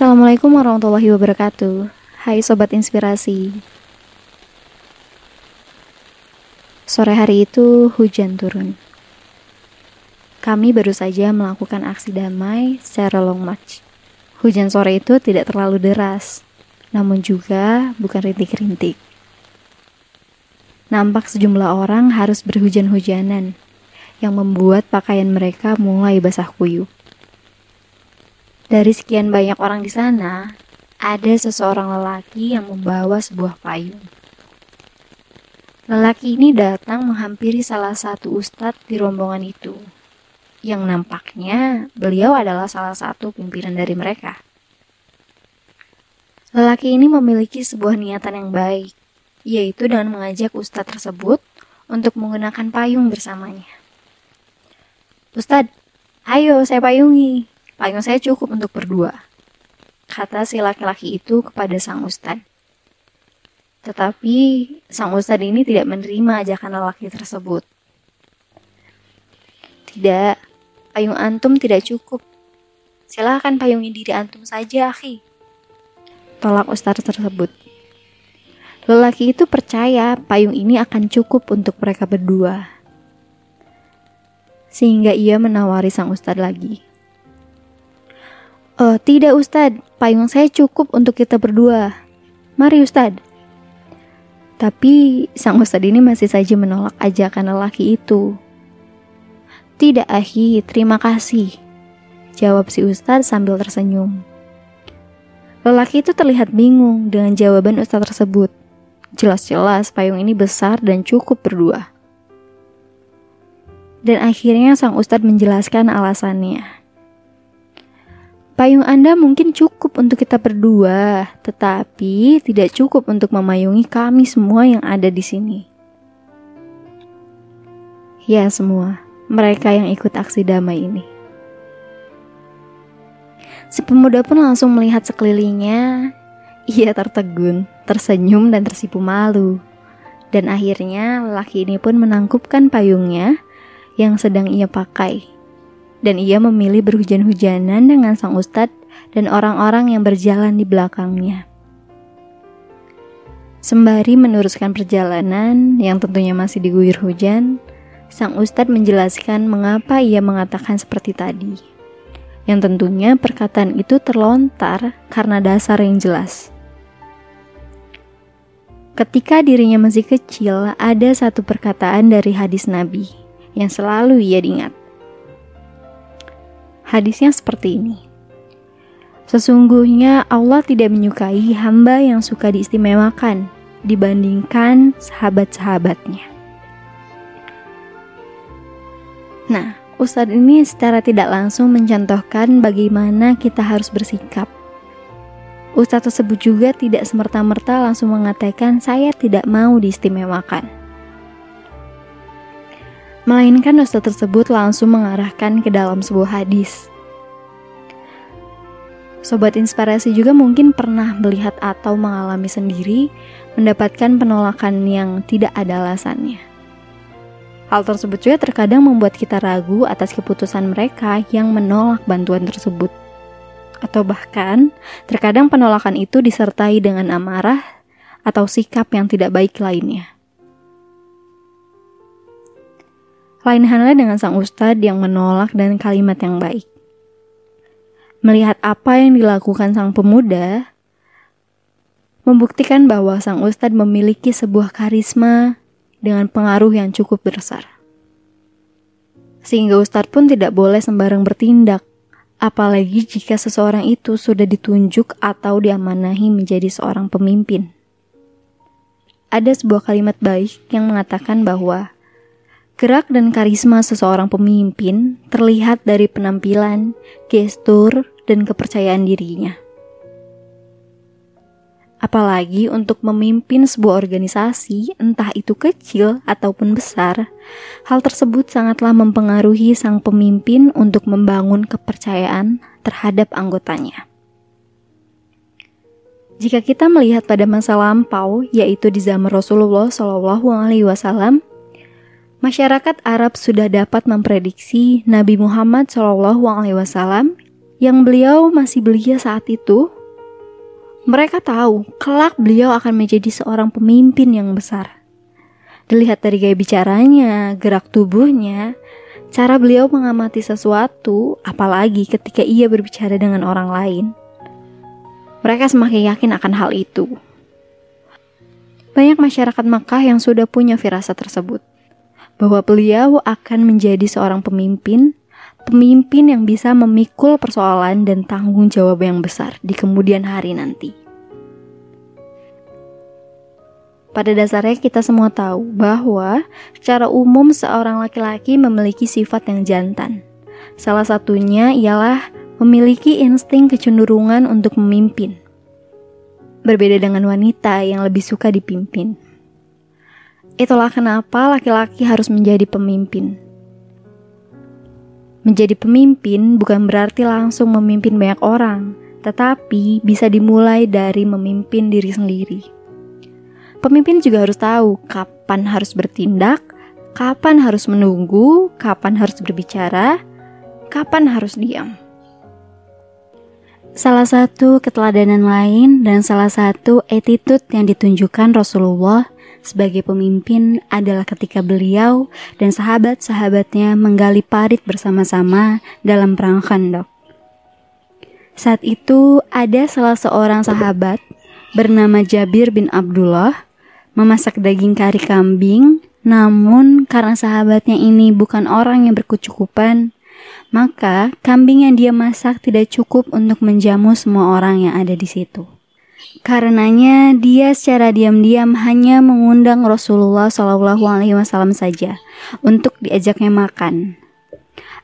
Assalamualaikum warahmatullahi wabarakatuh. Hai sobat inspirasi. Sore hari itu hujan turun. Kami baru saja melakukan aksi damai secara long march. Hujan sore itu tidak terlalu deras, namun juga bukan rintik-rintik. Nampak sejumlah orang harus berhujan-hujanan, yang membuat pakaian mereka mulai basah kuyup. Dari sekian banyak orang di sana, ada seseorang lelaki yang membawa sebuah payung. Lelaki ini datang menghampiri salah satu ustadz di rombongan itu, yang nampaknya beliau adalah salah satu pimpinan dari mereka. Lelaki ini memiliki sebuah niatan yang baik, yaitu dengan mengajak ustadz tersebut untuk menggunakan payung bersamanya. Ustadz, ayo saya payungi, Payung saya cukup untuk berdua, kata si laki-laki itu kepada sang ustad. Tetapi sang ustad ini tidak menerima ajakan lelaki tersebut. Tidak, payung antum tidak cukup. Silahkan payungi diri antum saja, akhi. Tolak ustad tersebut. Lelaki itu percaya payung ini akan cukup untuk mereka berdua. Sehingga ia menawari sang ustad lagi. Oh, tidak Ustadz, payung saya cukup untuk kita berdua. Mari Ustadz. Tapi sang Ustadz ini masih saja menolak ajakan lelaki itu. Tidak Ahi, terima kasih. Jawab si Ustadz sambil tersenyum. Lelaki itu terlihat bingung dengan jawaban Ustadz tersebut. Jelas-jelas payung ini besar dan cukup berdua. Dan akhirnya sang Ustadz menjelaskan alasannya. Payung Anda mungkin cukup untuk kita berdua, tetapi tidak cukup untuk memayungi kami semua yang ada di sini. Ya, semua mereka yang ikut aksi damai ini. Si pemuda pun langsung melihat sekelilingnya. Ia tertegun, tersenyum, dan tersipu malu. Dan akhirnya lelaki ini pun menangkupkan payungnya yang sedang ia pakai dan ia memilih berhujan-hujanan dengan sang ustadz dan orang-orang yang berjalan di belakangnya. Sembari meneruskan perjalanan yang tentunya masih diguyur hujan, sang ustadz menjelaskan mengapa ia mengatakan seperti tadi. Yang tentunya perkataan itu terlontar karena dasar yang jelas. Ketika dirinya masih kecil, ada satu perkataan dari hadis Nabi yang selalu ia ingat. Hadisnya seperti ini. Sesungguhnya Allah tidak menyukai hamba yang suka diistimewakan dibandingkan sahabat-sahabatnya. Nah, Ustadz ini secara tidak langsung mencontohkan bagaimana kita harus bersikap. Ustadz tersebut juga tidak semerta-merta langsung mengatakan saya tidak mau diistimewakan melainkan ustaz tersebut langsung mengarahkan ke dalam sebuah hadis. Sobat inspirasi juga mungkin pernah melihat atau mengalami sendiri mendapatkan penolakan yang tidak ada alasannya. Hal tersebut juga terkadang membuat kita ragu atas keputusan mereka yang menolak bantuan tersebut. Atau bahkan, terkadang penolakan itu disertai dengan amarah atau sikap yang tidak baik lainnya. Lain halnya dengan sang ustadz yang menolak dan kalimat yang baik. Melihat apa yang dilakukan sang pemuda, membuktikan bahwa sang ustadz memiliki sebuah karisma dengan pengaruh yang cukup besar. Sehingga ustadz pun tidak boleh sembarang bertindak, apalagi jika seseorang itu sudah ditunjuk atau diamanahi menjadi seorang pemimpin. Ada sebuah kalimat baik yang mengatakan bahwa Gerak dan karisma seseorang pemimpin terlihat dari penampilan, gestur, dan kepercayaan dirinya. Apalagi untuk memimpin sebuah organisasi, entah itu kecil ataupun besar, hal tersebut sangatlah mempengaruhi sang pemimpin untuk membangun kepercayaan terhadap anggotanya. Jika kita melihat pada masa lampau, yaitu di zaman Rasulullah Wasallam, Masyarakat Arab sudah dapat memprediksi Nabi Muhammad SAW yang beliau masih belia saat itu, mereka tahu kelak beliau akan menjadi seorang pemimpin yang besar. Dilihat dari gaya bicaranya, gerak tubuhnya, cara beliau mengamati sesuatu, apalagi ketika ia berbicara dengan orang lain. Mereka semakin yakin akan hal itu. Banyak masyarakat Makkah yang sudah punya firasat tersebut bahwa beliau akan menjadi seorang pemimpin pemimpin yang bisa memikul persoalan dan tanggung jawab yang besar di kemudian hari nanti. Pada dasarnya kita semua tahu bahwa secara umum seorang laki-laki memiliki sifat yang jantan. Salah satunya ialah memiliki insting kecenderungan untuk memimpin. Berbeda dengan wanita yang lebih suka dipimpin. Itulah kenapa laki-laki harus menjadi pemimpin Menjadi pemimpin bukan berarti langsung memimpin banyak orang, tetapi bisa dimulai dari memimpin diri sendiri. Pemimpin juga harus tahu kapan harus bertindak, kapan harus menunggu, kapan harus berbicara, kapan harus diam. Salah satu keteladanan lain dan salah satu attitude yang ditunjukkan Rasulullah sebagai pemimpin adalah ketika beliau dan sahabat-sahabatnya menggali parit bersama-sama dalam perang Khandaq. Saat itu ada salah seorang sahabat bernama Jabir bin Abdullah memasak daging kari kambing, namun karena sahabatnya ini bukan orang yang berkecukupan, maka kambing yang dia masak tidak cukup untuk menjamu semua orang yang ada di situ. Karenanya dia secara diam-diam hanya mengundang Rasulullah Shallallahu Alaihi Wasallam saja untuk diajaknya makan.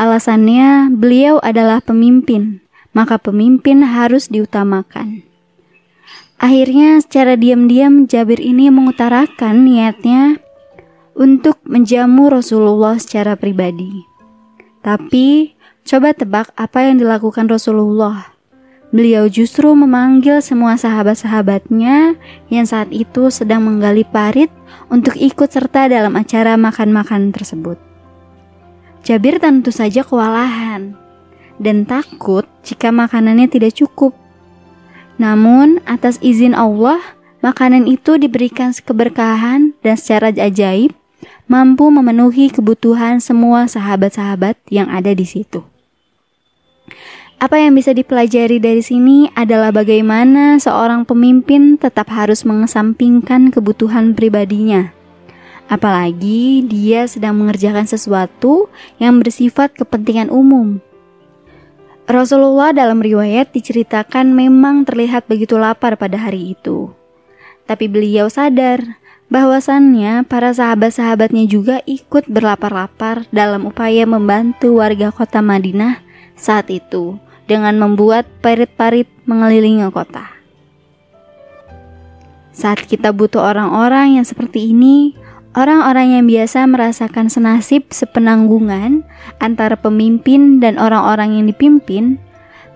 Alasannya beliau adalah pemimpin, maka pemimpin harus diutamakan. Akhirnya secara diam-diam Jabir ini mengutarakan niatnya untuk menjamu Rasulullah secara pribadi. Tapi coba tebak apa yang dilakukan Rasulullah Beliau justru memanggil semua sahabat-sahabatnya yang saat itu sedang menggali parit untuk ikut serta dalam acara makan-makan tersebut. Jabir tentu saja kewalahan dan takut jika makanannya tidak cukup. Namun, atas izin Allah, makanan itu diberikan keberkahan dan secara ajaib mampu memenuhi kebutuhan semua sahabat-sahabat yang ada di situ. Apa yang bisa dipelajari dari sini adalah bagaimana seorang pemimpin tetap harus mengesampingkan kebutuhan pribadinya. Apalagi dia sedang mengerjakan sesuatu yang bersifat kepentingan umum. Rasulullah dalam riwayat diceritakan memang terlihat begitu lapar pada hari itu. Tapi beliau sadar bahwasannya para sahabat-sahabatnya juga ikut berlapar-lapar dalam upaya membantu warga kota Madinah saat itu dengan membuat parit-parit mengelilingi kota. Saat kita butuh orang-orang yang seperti ini, orang-orang yang biasa merasakan senasib sepenanggungan antara pemimpin dan orang-orang yang dipimpin,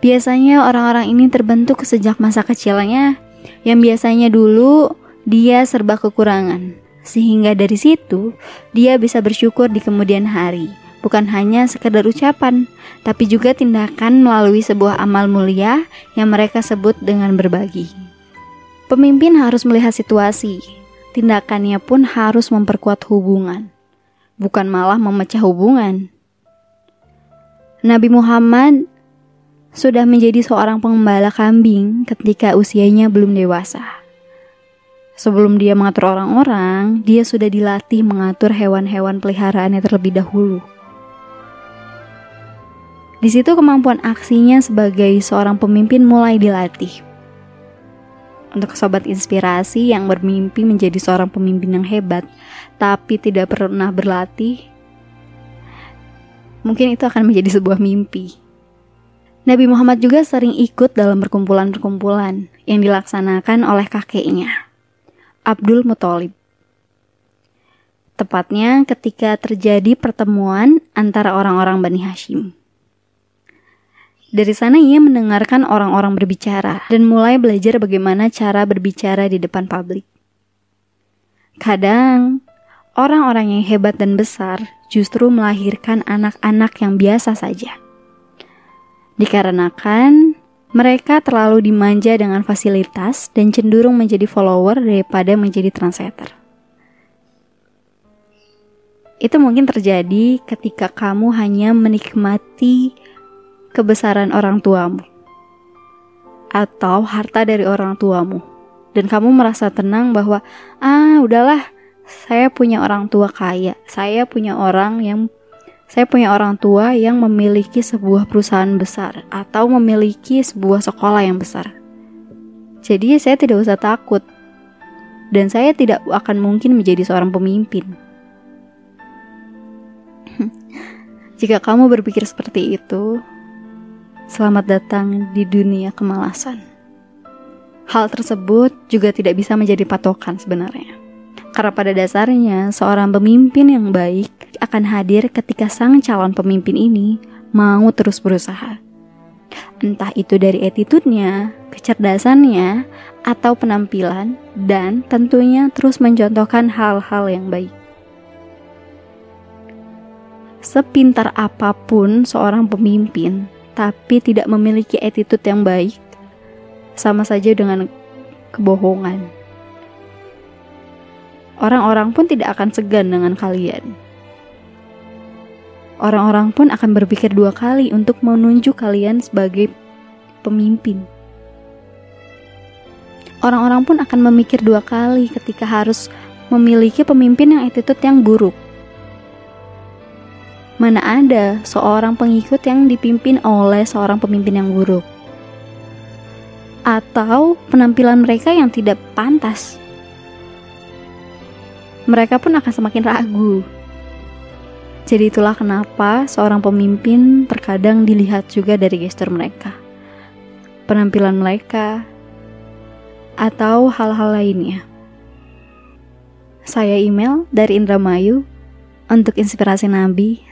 biasanya orang-orang ini terbentuk sejak masa kecilnya yang biasanya dulu dia serba kekurangan. Sehingga dari situ dia bisa bersyukur di kemudian hari bukan hanya sekedar ucapan, tapi juga tindakan melalui sebuah amal mulia yang mereka sebut dengan berbagi. Pemimpin harus melihat situasi, tindakannya pun harus memperkuat hubungan, bukan malah memecah hubungan. Nabi Muhammad sudah menjadi seorang pengembala kambing ketika usianya belum dewasa. Sebelum dia mengatur orang-orang, dia sudah dilatih mengatur hewan-hewan peliharaannya terlebih dahulu. Di situ kemampuan aksinya sebagai seorang pemimpin mulai dilatih. Untuk sobat inspirasi yang bermimpi menjadi seorang pemimpin yang hebat, tapi tidak pernah berlatih, mungkin itu akan menjadi sebuah mimpi. Nabi Muhammad juga sering ikut dalam perkumpulan-perkumpulan yang dilaksanakan oleh kakeknya, Abdul Muthalib. Tepatnya ketika terjadi pertemuan antara orang-orang Bani Hashim. Dari sana ia mendengarkan orang-orang berbicara dan mulai belajar bagaimana cara berbicara di depan publik. Kadang, orang-orang yang hebat dan besar justru melahirkan anak-anak yang biasa saja. Dikarenakan mereka terlalu dimanja dengan fasilitas dan cenderung menjadi follower daripada menjadi trendsetter. Itu mungkin terjadi ketika kamu hanya menikmati kebesaran orang tuamu atau harta dari orang tuamu dan kamu merasa tenang bahwa ah udahlah saya punya orang tua kaya, saya punya orang yang saya punya orang tua yang memiliki sebuah perusahaan besar atau memiliki sebuah sekolah yang besar. Jadi saya tidak usah takut dan saya tidak akan mungkin menjadi seorang pemimpin. Jika kamu berpikir seperti itu, selamat datang di dunia kemalasan. Hal tersebut juga tidak bisa menjadi patokan sebenarnya. Karena pada dasarnya, seorang pemimpin yang baik akan hadir ketika sang calon pemimpin ini mau terus berusaha. Entah itu dari attitude-nya, kecerdasannya, atau penampilan, dan tentunya terus mencontohkan hal-hal yang baik. Sepintar apa pun seorang pemimpin, tapi tidak memiliki attitude yang baik, sama saja dengan kebohongan orang-orang pun tidak akan segan dengan kalian. Orang-orang pun akan berpikir dua kali untuk menunjuk kalian sebagai pemimpin. Orang-orang pun akan memikir dua kali ketika harus memiliki pemimpin yang attitude yang buruk. Mana ada seorang pengikut yang dipimpin oleh seorang pemimpin yang buruk, atau penampilan mereka yang tidak pantas mereka pun akan semakin ragu. Jadi itulah kenapa seorang pemimpin terkadang dilihat juga dari gestur mereka, penampilan mereka, atau hal-hal lainnya. Saya email dari Indramayu untuk inspirasi Nabi.